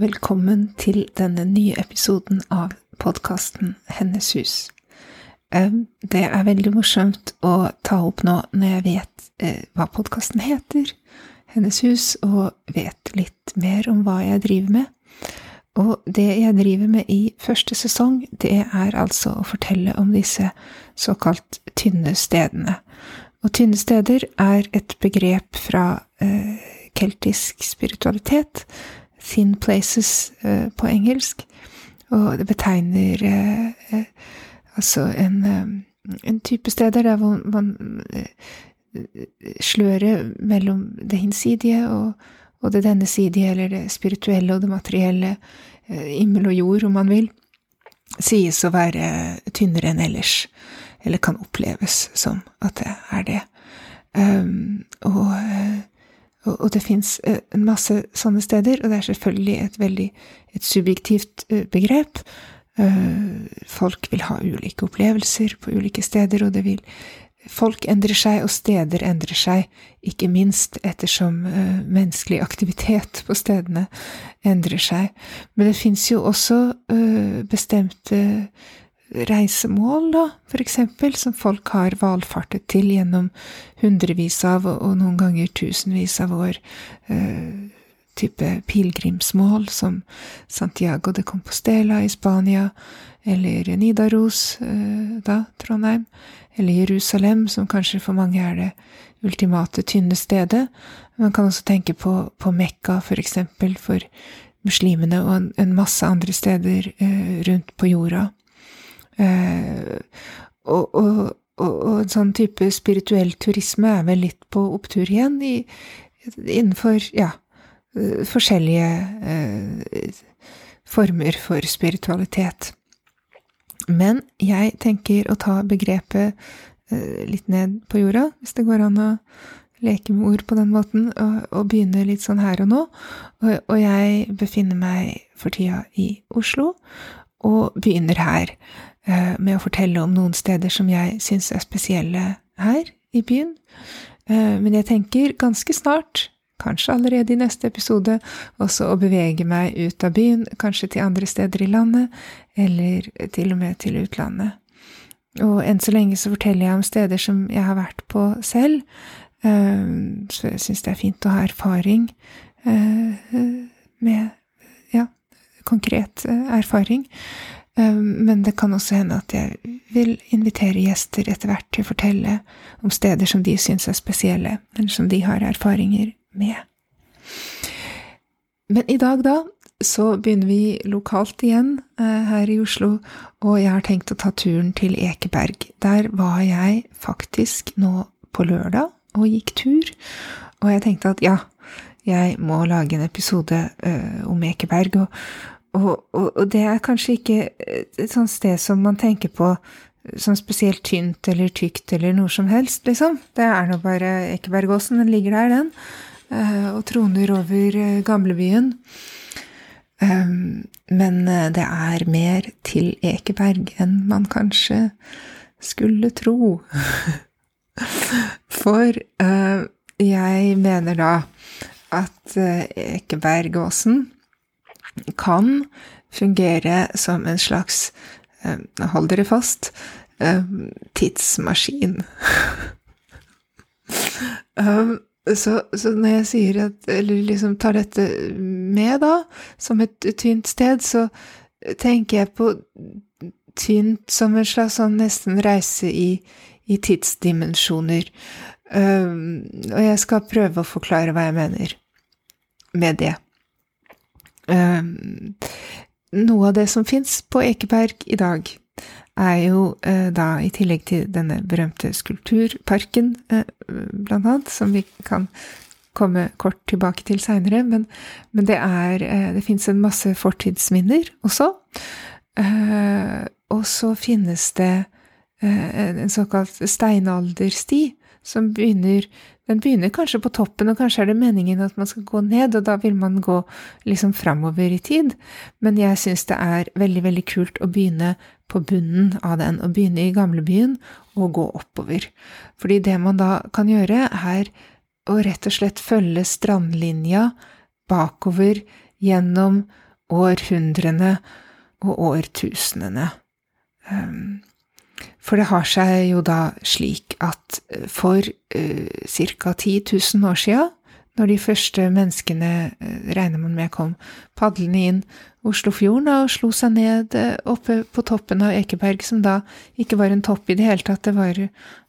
velkommen til denne nye episoden av podkasten Hennes hus. Det er veldig morsomt å ta opp nå når jeg vet eh, hva podkasten heter, Hennes hus, og vet litt mer om hva jeg driver med. Og det jeg driver med i første sesong, det er altså å fortelle om disse såkalt tynne stedene. Og tynne steder er et begrep fra eh, keltisk spiritualitet, thin places eh, på engelsk, og det betegner eh, eh, altså en, en type steder der hvor man slører mellom det hinsidige og, og det dennesidige, eller det spirituelle og det materielle, himmel og jord, om man vil, sies å være tynnere enn ellers, eller kan oppleves som at det er det. Um, og, og, og det fins en masse sånne steder, og det er selvfølgelig et veldig et subjektivt eh, begrep. Eh, Folk vil ha ulike opplevelser på ulike steder, og det vil Folk endrer seg, og steder endrer seg, ikke minst ettersom uh, menneskelig aktivitet på stedene endrer seg. Men det fins jo også uh, bestemte reisemål, da, for eksempel, som folk har valfartet til gjennom hundrevis av, og noen ganger tusenvis av år. Uh, type pilegrimsmål som Santiago de Compostela i Spania, eller Nidaros, da, Trondheim, eller Jerusalem, som kanskje for mange er det ultimate tynne stedet. Man kan også tenke på, på Mekka, for eksempel, for muslimene, og en, en masse andre steder eh, rundt på jorda. Eh, og, og, og, og, en sånn type spirituell turisme er vel litt på opptur igjen i, innenfor, ja, forskjellige eh, former for spiritualitet. Men jeg tenker å ta begrepet eh, litt ned på jorda, hvis det går an å leke med ord på den måten, og, og begynne litt sånn her og nå. Og, og, jeg befinner meg for tida i Oslo, og begynner her eh, med å fortelle om noen steder som jeg syns er spesielle her i byen. Eh, men jeg tenker ganske snart kanskje allerede i neste episode, også å bevege meg ut av byen, kanskje til andre steder i landet, eller til og med til utlandet. Og enn så lenge så forteller jeg om steder som jeg har vært på selv, eh, så jeg syns det er fint å ha erfaring med ja, konkret eh, erfaring. Men det kan også hende at jeg vil invitere gjester etter hvert til å fortelle om steder som de syns er spesielle, eller som de har erfaringer med. Men i dag, da, så begynner vi lokalt igjen eh, her i Oslo, og jeg har tenkt å ta turen til Ekeberg. Der var jeg faktisk nå på lørdag og gikk tur, og jeg tenkte at ja, jeg må lage en episode uh, om Ekeberg, og, og, og, og, det er kanskje ikke et sånt sted som man tenker på som spesielt tynt eller tykt eller noe som helst, liksom. Det er nå bare Ekebergåsen, den ligger der, den. Eh, og troner over eh, gamlebyen. Um, men eh, det er mer til Ekeberg enn man kanskje skulle tro. For jeg mener da at Ekebergåsen kan fungere som en slags Hold dere fast tidsmaskin. um, så, så, når jeg sier at Eller liksom tar dette med, da, som et tynt sted, så tenker jeg på tynt som en slags sånn nesten reise i, i tidsdimensjoner. Og jeg skal prøve å forklare hva jeg mener med det. Um, noe av det som fins på Ekeberg i dag, er jo eh, da, i tillegg til denne berømte skulpturparken, eh, blant annet, som vi kan komme kort tilbake til seinere, men, men, det er eh, Det fins en masse fortidsminner også. Eh, og så finnes det en såkalt steinaldersti som begynner Den begynner kanskje på toppen, og kanskje er det meningen at man skal gå ned, og da vil man gå liksom framover i tid, men jeg syns det er veldig, veldig kult å begynne på bunnen av den, å begynne i gamlebyen og gå oppover. Fordi det man da kan gjøre, er å rett og slett følge strandlinja bakover gjennom århundrene og årtusenene. Um, for det har seg jo da slik at eh, for uh, ca. 10 000 år sia, når de første menneskene, uh, regner man med, kom padlende inn Oslofjorden og slo seg ned uh, oppe på toppen av Ekeberg, som da ikke var en topp i det hele tatt, det var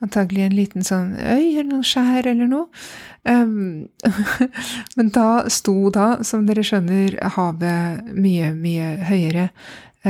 antagelig en liten sånn øy eller noe skjær eller noe. Um, men da sto da, som dere skjønner, havet mye, mye høyere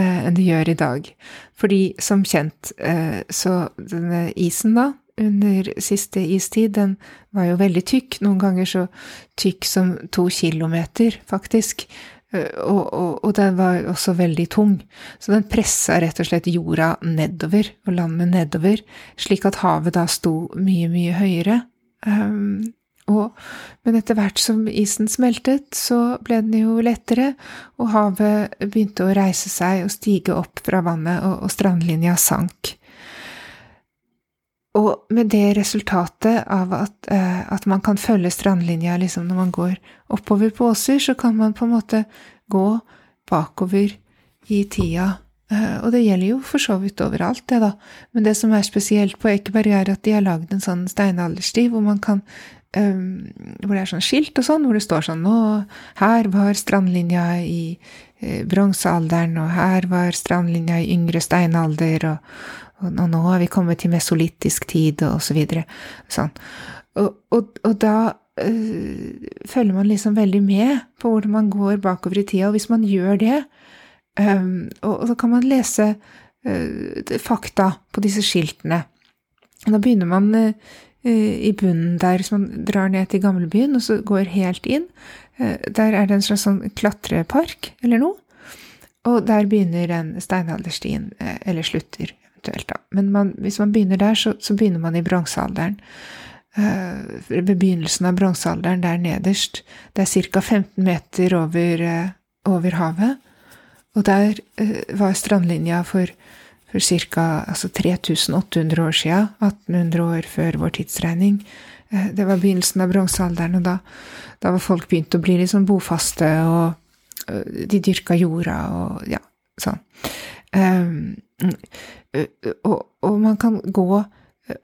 enn det gjør i dag. Fordi som kjent, eh, så denne isen da, under siste istid, den var jo veldig tykk, noen ganger så tykk som to kilometer, faktisk. Eh, og, og, og, den var også veldig tung, så den pressa rett og slett jorda nedover, og landet nedover, slik at havet da sto mye, mye høyere. Um, og, men etter hvert som isen smeltet, så ble den jo lettere, og havet begynte å reise seg og stige opp fra vannet, og, og strandlinja sank. Og med det resultatet av at, eh, at, man kan følge strandlinja liksom når man går oppover på åser, så kan man på en måte gå bakover i tida. Eh, og det gjelder jo for så vidt overalt, det, da. Men det som er spesielt på Ekeberg, er at de har lagd en sånn steinaldersti hvor man kan hvor det er sånn skilt og sånn, hvor det står sånn nå, her var strandlinja i eh, bronsealderen, og her var strandlinja i yngre steinalder, og, og, og, nå har vi kommet til mesolittisk tid, og så videre. Sånn. Og, og, og da øh, følger man liksom veldig med på hvordan man går bakover i tida, og hvis man gjør det, um, og, og så kan man lese øh, fakta på disse skiltene. Da begynner man Eh, i bunnen der, som man drar ned til gamlebyen og så går helt inn. Eh, der er det en slags sånn klatrepark eller noe. Og der begynner den steinalderstien, eh, eller slutter eventuelt, da. Men man, hvis man begynner der, så, så begynner man i bronsealderen. Ved begynnelsen av bronsealderen der nederst. Det er ca. 15 meter over, over havet. Og der var strandlinja for for ca. Altså 3800 år siden, 1800 år før vår tidsregning. Eh, det var begynnelsen av bronsealderen, og da, da, var folk begynt å bli liksom bofaste, og eh, de dyrka jorda og ja, sånn. Um, og, og, man kan gå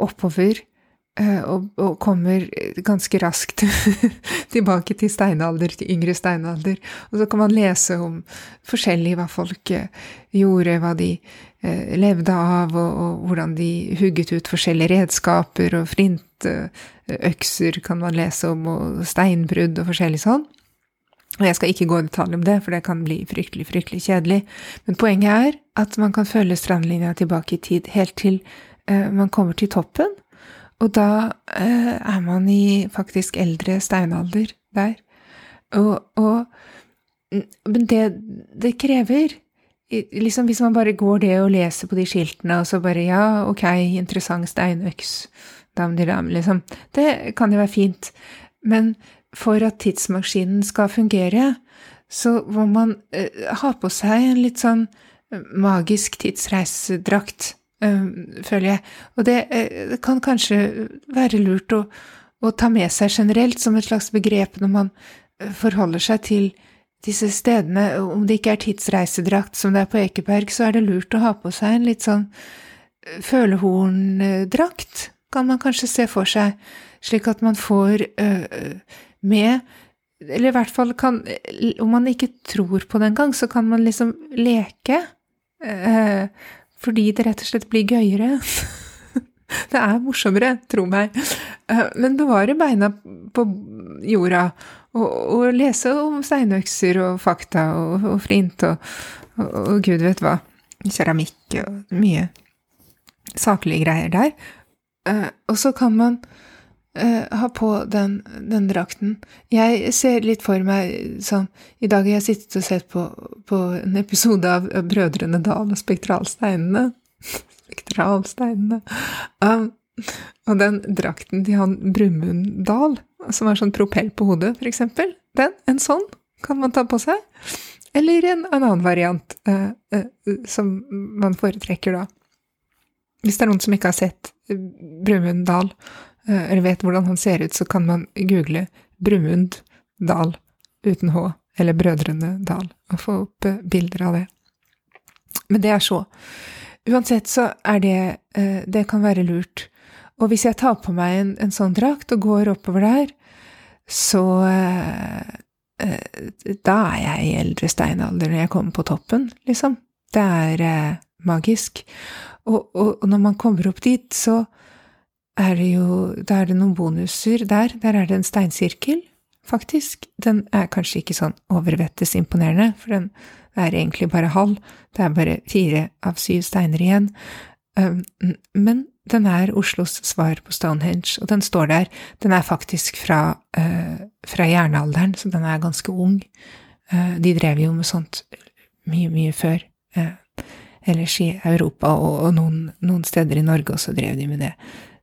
oppover og, og kommer ganske raskt tilbake til steinalder, til yngre steinalder. Og så kan man lese om forskjellig hva folk gjorde, hva de Eh, levde av, og, og, hvordan de hugget ut forskjellige redskaper, og flintøkser kan man lese om, og steinbrudd og forskjellig sånn. Og jeg skal ikke gå i detalj om det, for det kan bli fryktelig, fryktelig kjedelig. Men poenget er at man kan følge strandlinja tilbake i tid, helt til man kommer til toppen. Og da eh, er man i faktisk eldre steinalder der. Og, og Men det det krever, liksom Hvis man bare går det og leser på de skiltene, og så bare ja, ok, interessant steinøks, dam-di-dam, liksom, det kan jo være fint, men for at tidsmaskinen skal fungere, så må man eh, ha på seg en litt sånn eh, magisk tidsreisedrakt, føler jeg, og det, uh, det, kan kanskje være lurt å, å ta med seg generelt som et slags begrep når man forholder seg til disse stedene, om det ikke er tidsreisedrakt som det er på Ekeberg, så er det lurt å ha på seg en litt sånn eh, følehorndrakt, kan man kanskje se for seg, slik at man får med Eller i hvert fall kan Om man ikke tror på det engang, så kan man liksom leke, fordi det rett og slett blir gøyere. det er morsommere, tro meg. Men bevare beina på jorda og, og lese om steinøkser og fakta og, og flint og, og, gud vet hva. keramikk og mye saklige greier der. Uh, og så kan man uh, ha på den, den, drakten. Jeg ser litt for meg sånn I dag har jeg sittet og sett på, på en episode av Brødrene Dal og Spektralsteinene. Spektralsteinene. Um, og den drakten til han Brumund Dal, som er sånn propell på hodet, for eksempel, den, en sånn, kan man ta på seg. Eller en, en annen variant uh, som man foretrekker da. Hvis det er noen som ikke har sett eh, Brumund Dal, eh, eller vet hvordan han ser ut, så kan man google Brumund Dal uten H, eller Brødrene Dal, og få opp eh, bilder av det. Men det er så. Uansett så er det Det kan være lurt. Og hvis jeg tar på meg en, en sånn drakt og går oppover der, så Da er jeg i eldre steinalder når jeg kommer på toppen, liksom. Det er magisk. Og, og, når man kommer opp dit, så er det jo Da er det noen bonuser der. Der er det en steinsirkel, faktisk. Den er kanskje ikke sånn overvettes imponerende, for den er egentlig bare halv. Det er bare fire av syv steiner igjen. Men den er Oslos svar på Stonehenge, og den står der. Den er faktisk fra, uh, fra jernalderen, så den er ganske ung. Uh, de drev jo med sånt mye, mye før. Uh, ellers i Europa, og noen, noen, steder i Norge også drev de med det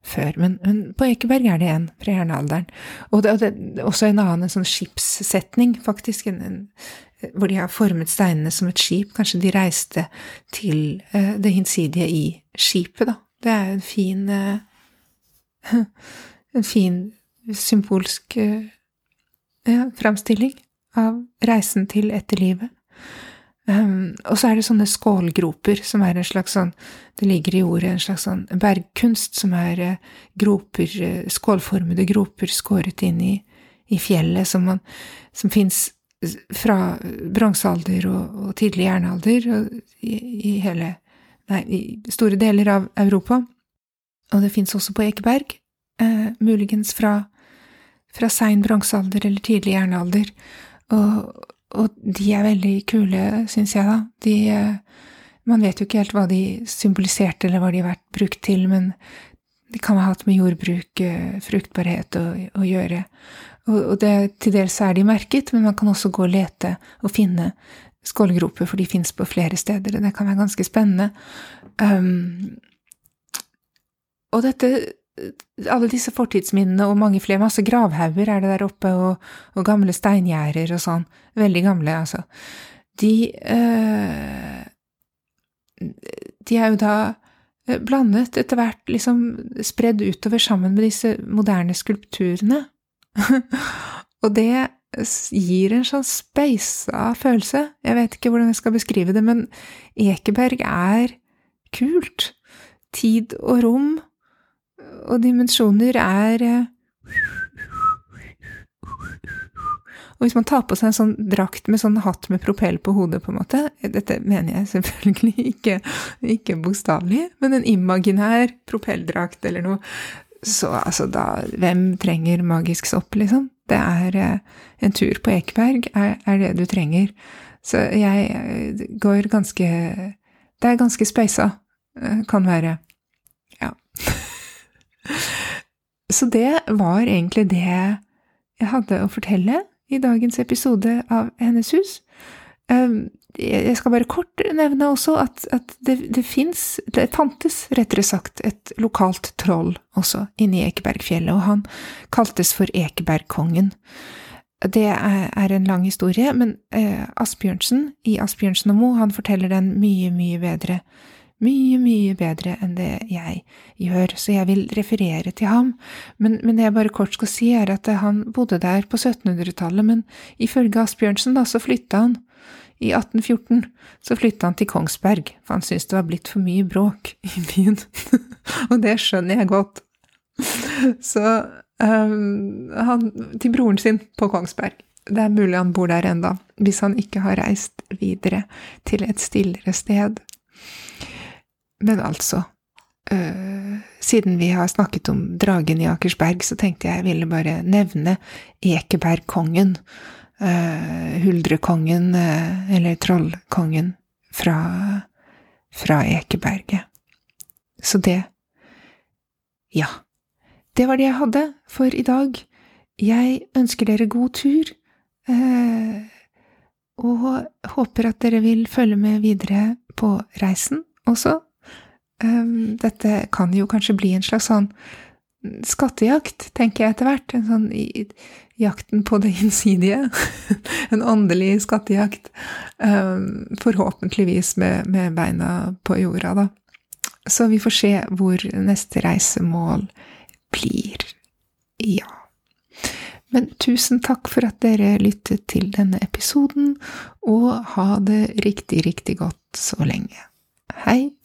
før. Men, men på Ekeberg er det en fra jernalderen. Og det, det, er også en annen en sånn skipssetning, faktisk, en, en, hvor de har formet steinene som et skip. Kanskje de reiste til uh, det hinsidige i skipet, da. Det er en fin uh, En fin symbolsk uh, ja, framstilling av reisen til etterlivet. Um, og så er det sånne skålgroper, som er en slags sånn Det ligger i ordet en slags sånn bergkunst, som er uh, groper, uh, skålformede groper skåret inn i, i fjellet, som, man, som fins fra bronsealder og, og, tidlig jernalder og i, i, hele Nei, i store deler av Europa. Og det fins også på Ekeberg, uh, muligens fra, fra sein bronsealder eller tidlig jernalder. Og, og de er veldig kule, syns jeg, da. De eh, Man vet jo ikke helt hva de symboliserte, eller hva de har vært brukt til, men de kan ha hatt med jordbruk, eh, fruktbarhet å, å gjøre. Og, og det, til dels er de merket, men man kan også gå og lete og finne skålgroper, for de fins på flere steder, og det kan være ganske spennende. Um, og dette alle disse fortidsminnene og mange flere, masse gravhauger er det der oppe, og, og gamle steingjerder og sånn, veldig gamle, altså, de øh, De er jo da eh, blandet etter hvert, liksom spredd utover sammen med disse moderne skulpturene. og det gir en sånn speisa følelse. Jeg vet ikke hvordan jeg skal beskrive det, men Ekeberg er kult. Tid og rom og dimensjoner er eh, Og hvis man tar på seg en sånn drakt med sånn hatt med propell på hodet, på en måte Dette mener jeg selvfølgelig ikke, ikke bokstavelig, men en imaginær propelldrakt eller noe. Så altså, da Hvem trenger magisk sopp, liksom? Det er eh, en tur på Ekeberg er, er det du trenger. Så jeg eh, går ganske Det er ganske speisa, kan være. Ja. Så det var egentlig det jeg hadde å fortelle i dagens episode av Hennes hus. Ehm, jeg skal bare kort nevne også at, at det, det fins, det fantes rettere sagt, et lokalt troll også inne i Ekebergfjellet, og han kaltes for Ekebergkongen. Det er en lang historie, men eh, Asbjørnsen i Asbjørnsen og Mo, han forteller den mye, mye bedre mye, mye bedre enn det jeg gjør, så jeg vil referere til ham, men, men det jeg bare kort skal si, er at han bodde der på 1700-tallet, men ifølge Asbjørnsen, da, så flytta han. I 1814 så flytta han til Kongsberg, for han syntes det var blitt for mye bråk i byen, og det skjønner jeg godt. Så um, han til broren sin på Kongsberg. Det er mulig han bor der enda, hvis han ikke har reist videre til et stillere sted. Men altså, øh, siden vi har snakket om dragen i Akersberg, så tenkte jeg jeg ville bare nevne Ekebergkongen, øh, Huldrekongen, øh, eller Trollkongen fra fra Ekeberget. Så det… Ja, det var det jeg hadde for i dag. Jeg ønsker dere god tur, og håper at dere vil følge med videre på reisen også. Um, dette kan jo kanskje bli en slags sånn skattejakt, tenker jeg etter hvert. En sånn jakten på det innsidige. en åndelig skattejakt. Um, forhåpentligvis med, med, beina på jorda, da. Så vi får se hvor neste reisemål blir. Ja. Men tusen takk for at dere lyttet til denne episoden, og ha det riktig, riktig godt så lenge. Hei!